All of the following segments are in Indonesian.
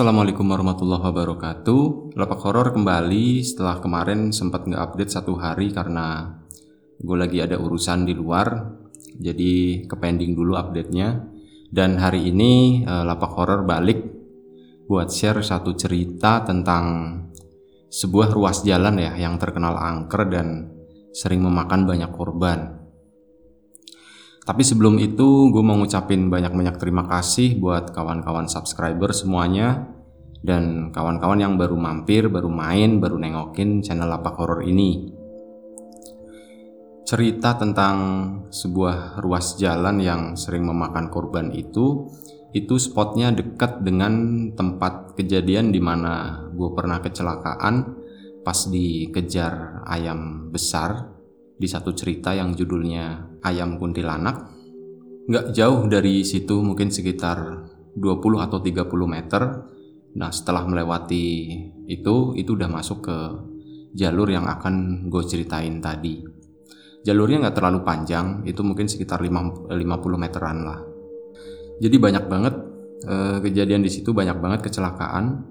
Assalamualaikum warahmatullahi wabarakatuh. Lapak horor kembali. Setelah kemarin sempat nggak update satu hari karena gue lagi ada urusan di luar. Jadi kepending dulu update-nya. Dan hari ini uh, Lapak horor balik buat share satu cerita tentang sebuah ruas jalan ya yang terkenal angker dan sering memakan banyak korban. Tapi sebelum itu gue mau ngucapin banyak-banyak terima kasih buat kawan-kawan subscriber semuanya dan kawan-kawan yang baru mampir, baru main, baru nengokin channel Lapak Horor ini. Cerita tentang sebuah ruas jalan yang sering memakan korban itu, itu spotnya dekat dengan tempat kejadian di mana gue pernah kecelakaan pas dikejar ayam besar di satu cerita yang judulnya Ayam Kuntilanak. Nggak jauh dari situ mungkin sekitar 20 atau 30 meter. Nah setelah melewati itu, itu udah masuk ke jalur yang akan gue ceritain tadi. Jalurnya nggak terlalu panjang, itu mungkin sekitar 50 meteran lah. Jadi banyak banget eh, kejadian di situ, banyak banget kecelakaan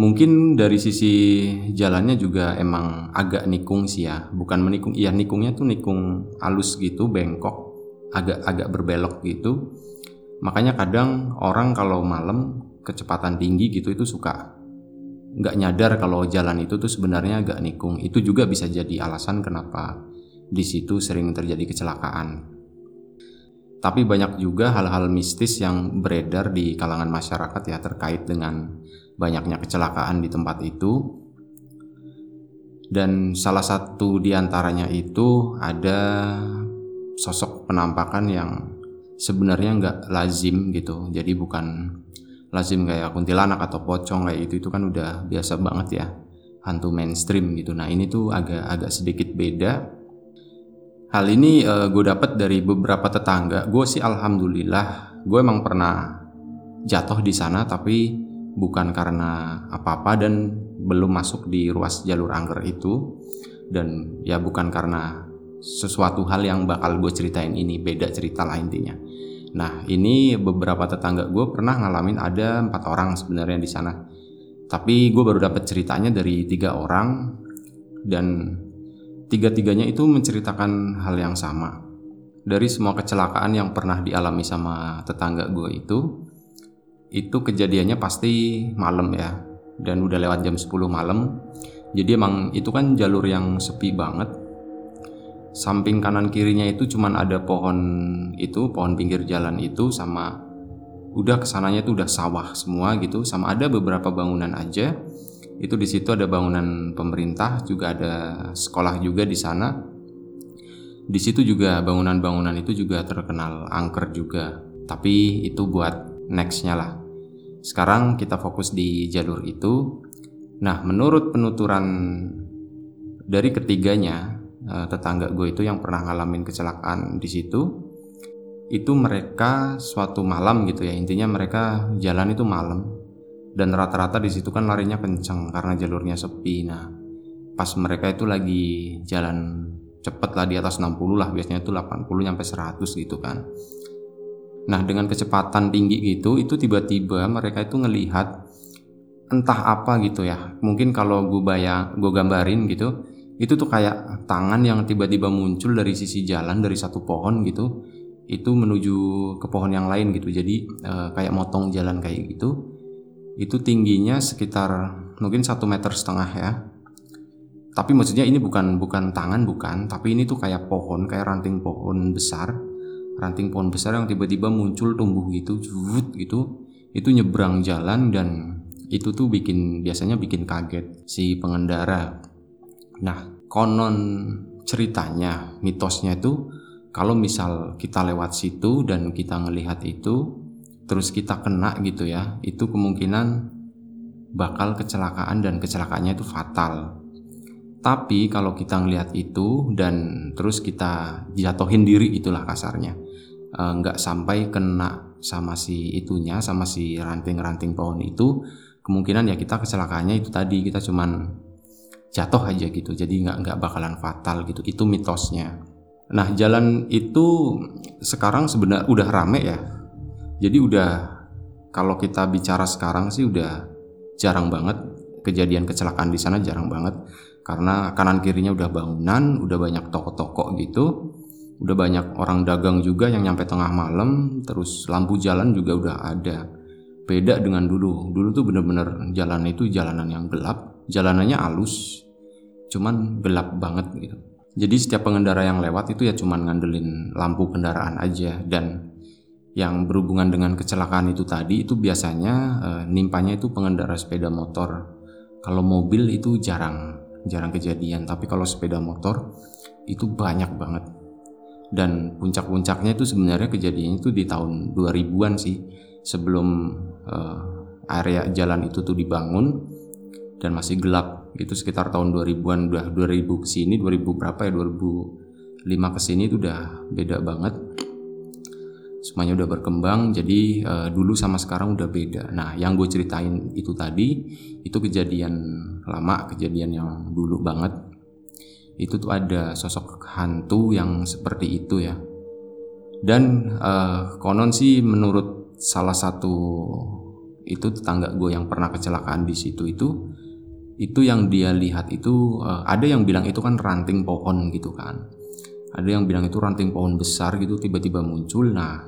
Mungkin dari sisi jalannya juga emang agak nikung sih ya, bukan menikung, iya nikungnya tuh nikung halus gitu, bengkok, agak-agak berbelok gitu. Makanya kadang orang kalau malam kecepatan tinggi gitu itu suka nggak nyadar kalau jalan itu tuh sebenarnya agak nikung. Itu juga bisa jadi alasan kenapa di situ sering terjadi kecelakaan. Tapi banyak juga hal-hal mistis yang beredar di kalangan masyarakat ya terkait dengan banyaknya kecelakaan di tempat itu. Dan salah satu di antaranya itu ada sosok penampakan yang sebenarnya nggak lazim gitu. Jadi bukan lazim kayak kuntilanak atau pocong kayak itu itu kan udah biasa banget ya hantu mainstream gitu. Nah ini tuh agak agak sedikit beda. Hal ini uh, gue dapat dari beberapa tetangga. Gue sih alhamdulillah gue emang pernah jatuh di sana tapi bukan karena apa-apa dan belum masuk di ruas jalur angker itu dan ya bukan karena sesuatu hal yang bakal gue ceritain ini beda cerita lah intinya nah ini beberapa tetangga gue pernah ngalamin ada empat orang sebenarnya di sana. Tapi gue baru dapat ceritanya dari tiga orang dan tiga-tiganya itu menceritakan hal yang sama. Dari semua kecelakaan yang pernah dialami sama tetangga gue itu itu kejadiannya pasti malam ya. Dan udah lewat jam 10 malam. Jadi emang itu kan jalur yang sepi banget samping kanan kirinya itu cuman ada pohon itu pohon pinggir jalan itu sama udah ke sananya itu udah sawah semua gitu. Sama ada beberapa bangunan aja. Itu di situ ada bangunan pemerintah juga ada sekolah juga di sana. Di situ juga bangunan-bangunan itu juga terkenal angker juga. Tapi itu buat nextnya lah. Sekarang kita fokus di jalur itu. Nah, menurut penuturan dari ketiganya, eh, tetangga gue itu yang pernah ngalamin kecelakaan di situ, itu mereka suatu malam gitu ya. Intinya mereka jalan itu malam dan rata-rata di situ kan larinya kenceng karena jalurnya sepi. Nah, pas mereka itu lagi jalan cepet lah di atas 60 lah biasanya itu 80 sampai 100 gitu kan Nah, dengan kecepatan tinggi gitu, itu tiba-tiba mereka itu ngelihat entah apa gitu ya. Mungkin kalau gue bayang, gue gambarin gitu, itu tuh kayak tangan yang tiba-tiba muncul dari sisi jalan dari satu pohon gitu, itu menuju ke pohon yang lain gitu. Jadi e, kayak motong jalan kayak gitu. Itu tingginya sekitar mungkin satu meter setengah ya. Tapi maksudnya ini bukan bukan tangan bukan, tapi ini tuh kayak pohon, kayak ranting pohon besar ranting pohon besar yang tiba-tiba muncul tumbuh gitu jut gitu itu nyebrang jalan dan itu tuh bikin biasanya bikin kaget si pengendara nah konon ceritanya mitosnya itu kalau misal kita lewat situ dan kita ngelihat itu terus kita kena gitu ya itu kemungkinan bakal kecelakaan dan kecelakaannya itu fatal. Tapi kalau kita ngelihat itu dan terus kita jatuhin diri itulah kasarnya. Eh, nggak sampai kena sama si itunya sama si ranting-ranting pohon itu kemungkinan ya kita kecelakaannya itu tadi kita cuman jatuh aja gitu jadi nggak nggak bakalan fatal gitu itu mitosnya. Nah jalan itu sekarang sebenarnya udah rame ya. Jadi udah kalau kita bicara sekarang sih udah jarang banget kejadian kecelakaan di sana jarang banget. Karena kanan kirinya udah bangunan, udah banyak toko-toko gitu, udah banyak orang dagang juga yang nyampe tengah malam, terus lampu jalan juga udah ada. Beda dengan dulu, dulu tuh bener-bener jalan itu jalanan yang gelap, jalanannya halus, cuman gelap banget gitu. Jadi setiap pengendara yang lewat itu ya cuman ngandelin lampu kendaraan aja dan yang berhubungan dengan kecelakaan itu tadi itu biasanya e, nimpanya itu pengendara sepeda motor. Kalau mobil itu jarang jarang kejadian tapi kalau sepeda motor itu banyak banget dan puncak-puncaknya itu sebenarnya kejadiannya itu di tahun 2000-an sih sebelum uh, area jalan itu tuh dibangun dan masih gelap. Itu sekitar tahun 2000-an udah 2000 ke sini 2000 berapa ya 2005 ke sini itu udah beda banget. Semuanya udah berkembang jadi uh, dulu sama sekarang udah beda. Nah yang gue ceritain itu tadi itu kejadian lama kejadian yang dulu banget. Itu tuh ada sosok hantu yang seperti itu ya. Dan uh, konon sih menurut salah satu itu tetangga gue yang pernah kecelakaan di situ itu itu yang dia lihat itu uh, ada yang bilang itu kan ranting pohon gitu kan. Ada yang bilang itu ranting pohon besar gitu tiba-tiba muncul. Nah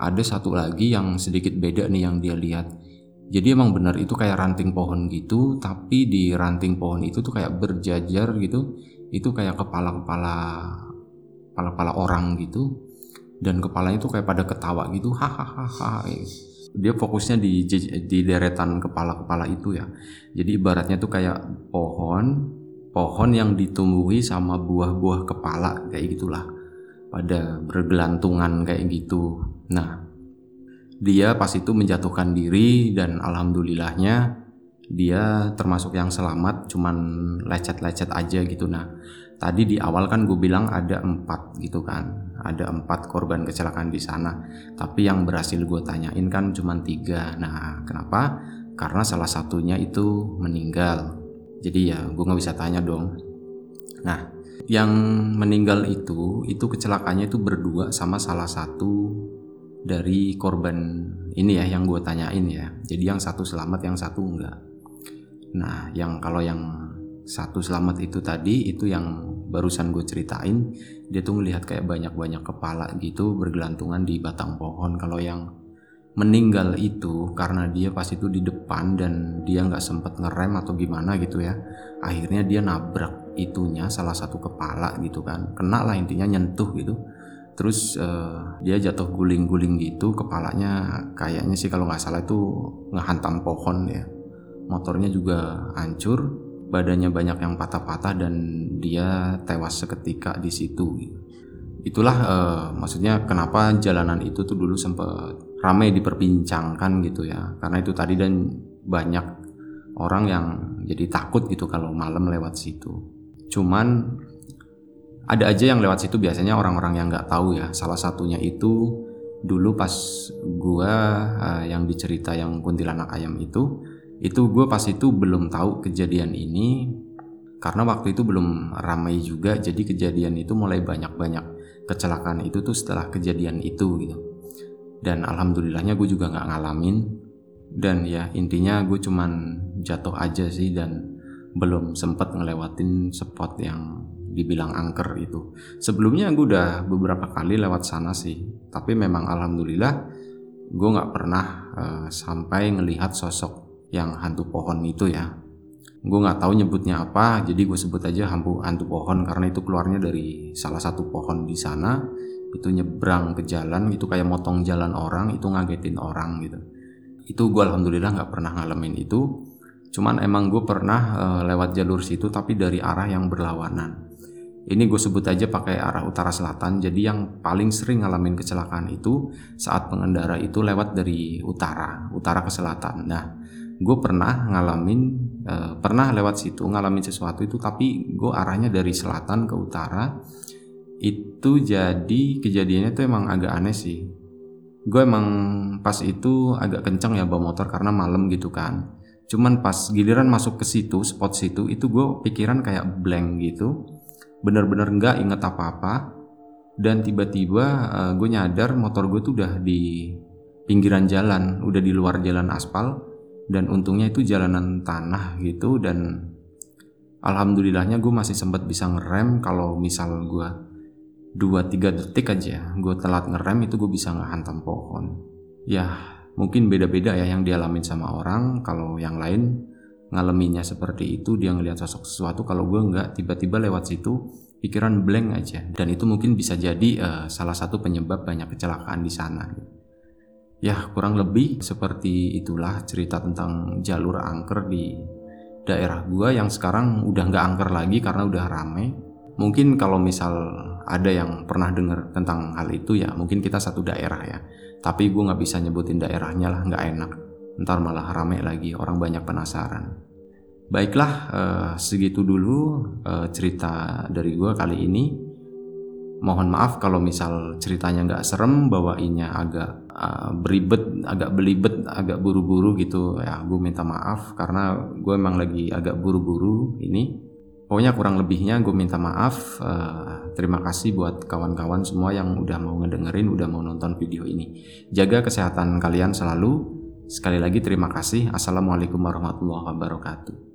ada satu lagi yang sedikit beda nih yang dia lihat. Jadi emang benar itu kayak ranting pohon gitu tapi di ranting pohon itu tuh kayak berjajar gitu. Itu kayak kepala-kepala kepala-kepala orang gitu. Dan kepalanya itu kayak pada ketawa gitu hahaha dia fokusnya di di deretan kepala-kepala itu ya. Jadi ibaratnya tuh kayak pohon pohon yang ditumbuhi sama buah-buah kepala kayak gitulah. Pada bergelantungan kayak gitu. Nah, dia pas itu menjatuhkan diri dan alhamdulillahnya dia termasuk yang selamat cuman lecet-lecet aja gitu. Nah tadi di awal kan gue bilang ada empat gitu kan ada empat korban kecelakaan di sana. Tapi yang berhasil gue tanyain kan cuma tiga. Nah kenapa? Karena salah satunya itu meninggal. Jadi ya gue nggak bisa tanya dong. Nah yang meninggal itu itu kecelakaannya itu berdua sama salah satu dari korban ini ya yang gue tanyain ya. Jadi yang satu selamat, yang satu enggak. Nah, yang kalau yang satu selamat itu tadi itu yang barusan gue ceritain, dia tuh ngelihat kayak banyak-banyak kepala gitu bergelantungan di batang pohon. Kalau yang meninggal itu karena dia pas itu di depan dan dia nggak sempet ngerem atau gimana gitu ya akhirnya dia nabrak itunya salah satu kepala gitu kan. Kena lah intinya nyentuh gitu. Terus uh, dia jatuh guling-guling gitu kepalanya kayaknya sih kalau nggak salah itu ngehantam pohon ya. Motornya juga hancur badannya banyak yang patah-patah dan dia tewas seketika di situ. Itulah uh, maksudnya kenapa jalanan itu tuh dulu sempat ramai diperbincangkan gitu ya. Karena itu tadi dan banyak orang yang jadi takut gitu kalau malam lewat situ. Cuman ada aja yang lewat situ biasanya orang-orang yang nggak tahu ya. Salah satunya itu dulu pas gua uh, yang dicerita yang kuntilanak ayam itu itu gue pas itu belum tahu kejadian ini karena waktu itu belum ramai juga. Jadi kejadian itu mulai banyak-banyak kecelakaan itu tuh setelah kejadian itu gitu. Dan alhamdulillahnya gue juga nggak ngalamin. Dan ya intinya gue cuman jatuh aja sih dan belum sempat ngelewatin spot yang dibilang angker itu. Sebelumnya gue udah beberapa kali lewat sana sih, tapi memang alhamdulillah gue nggak pernah uh, sampai ngelihat sosok yang hantu pohon itu ya. Gue nggak tahu nyebutnya apa, jadi gue sebut aja hantu hantu pohon karena itu keluarnya dari salah satu pohon di sana. Itu nyebrang ke jalan, itu kayak motong jalan orang, itu ngagetin orang gitu. Itu gue alhamdulillah nggak pernah ngalamin itu. Cuman emang gue pernah uh, lewat jalur situ tapi dari arah yang berlawanan ini gue sebut aja pakai arah utara selatan. Jadi yang paling sering ngalamin kecelakaan itu saat pengendara itu lewat dari utara, utara ke selatan. Nah, gue pernah ngalamin, eh, pernah lewat situ ngalamin sesuatu itu, tapi gue arahnya dari selatan ke utara. Itu jadi kejadiannya tuh emang agak aneh sih. Gue emang pas itu agak kenceng ya bawa motor karena malam gitu kan. Cuman pas giliran masuk ke situ, spot situ, itu gue pikiran kayak blank gitu bener-bener nggak inget apa-apa dan tiba-tiba uh, gue nyadar motor gue tuh udah di pinggiran jalan udah di luar jalan aspal dan untungnya itu jalanan tanah gitu dan alhamdulillahnya gue masih sempat bisa ngerem. Kalau misal gue 2-3 detik aja gue telat ngerem itu gue bisa ngehantam pohon. Ya mungkin beda-beda ya yang dialamin sama orang. Kalau yang lain ngalaminya seperti itu dia ngelihat sosok sesuatu. Kalau gue nggak tiba-tiba lewat situ pikiran blank aja. Dan itu mungkin bisa jadi uh, salah satu penyebab banyak kecelakaan di sana Ya, kurang lebih seperti itulah cerita tentang jalur angker di daerah gua yang sekarang udah nggak angker lagi karena udah rame. Mungkin kalau misal ada yang pernah dengar tentang hal itu ya mungkin kita satu daerah ya. Tapi gue nggak bisa nyebutin daerahnya lah, nggak enak. Ntar malah rame lagi, orang banyak penasaran. Baiklah, eh, segitu dulu eh, cerita dari gue kali ini. Mohon maaf kalau misal ceritanya nggak serem, bawainnya agak uh, beribet, agak belibet, agak buru-buru gitu. Ya, gue minta maaf karena gue emang lagi agak buru-buru ini. Pokoknya kurang lebihnya gue minta maaf. Uh, terima kasih buat kawan-kawan semua yang udah mau ngedengerin, udah mau nonton video ini. Jaga kesehatan kalian selalu. Sekali lagi terima kasih. Assalamualaikum warahmatullahi wabarakatuh.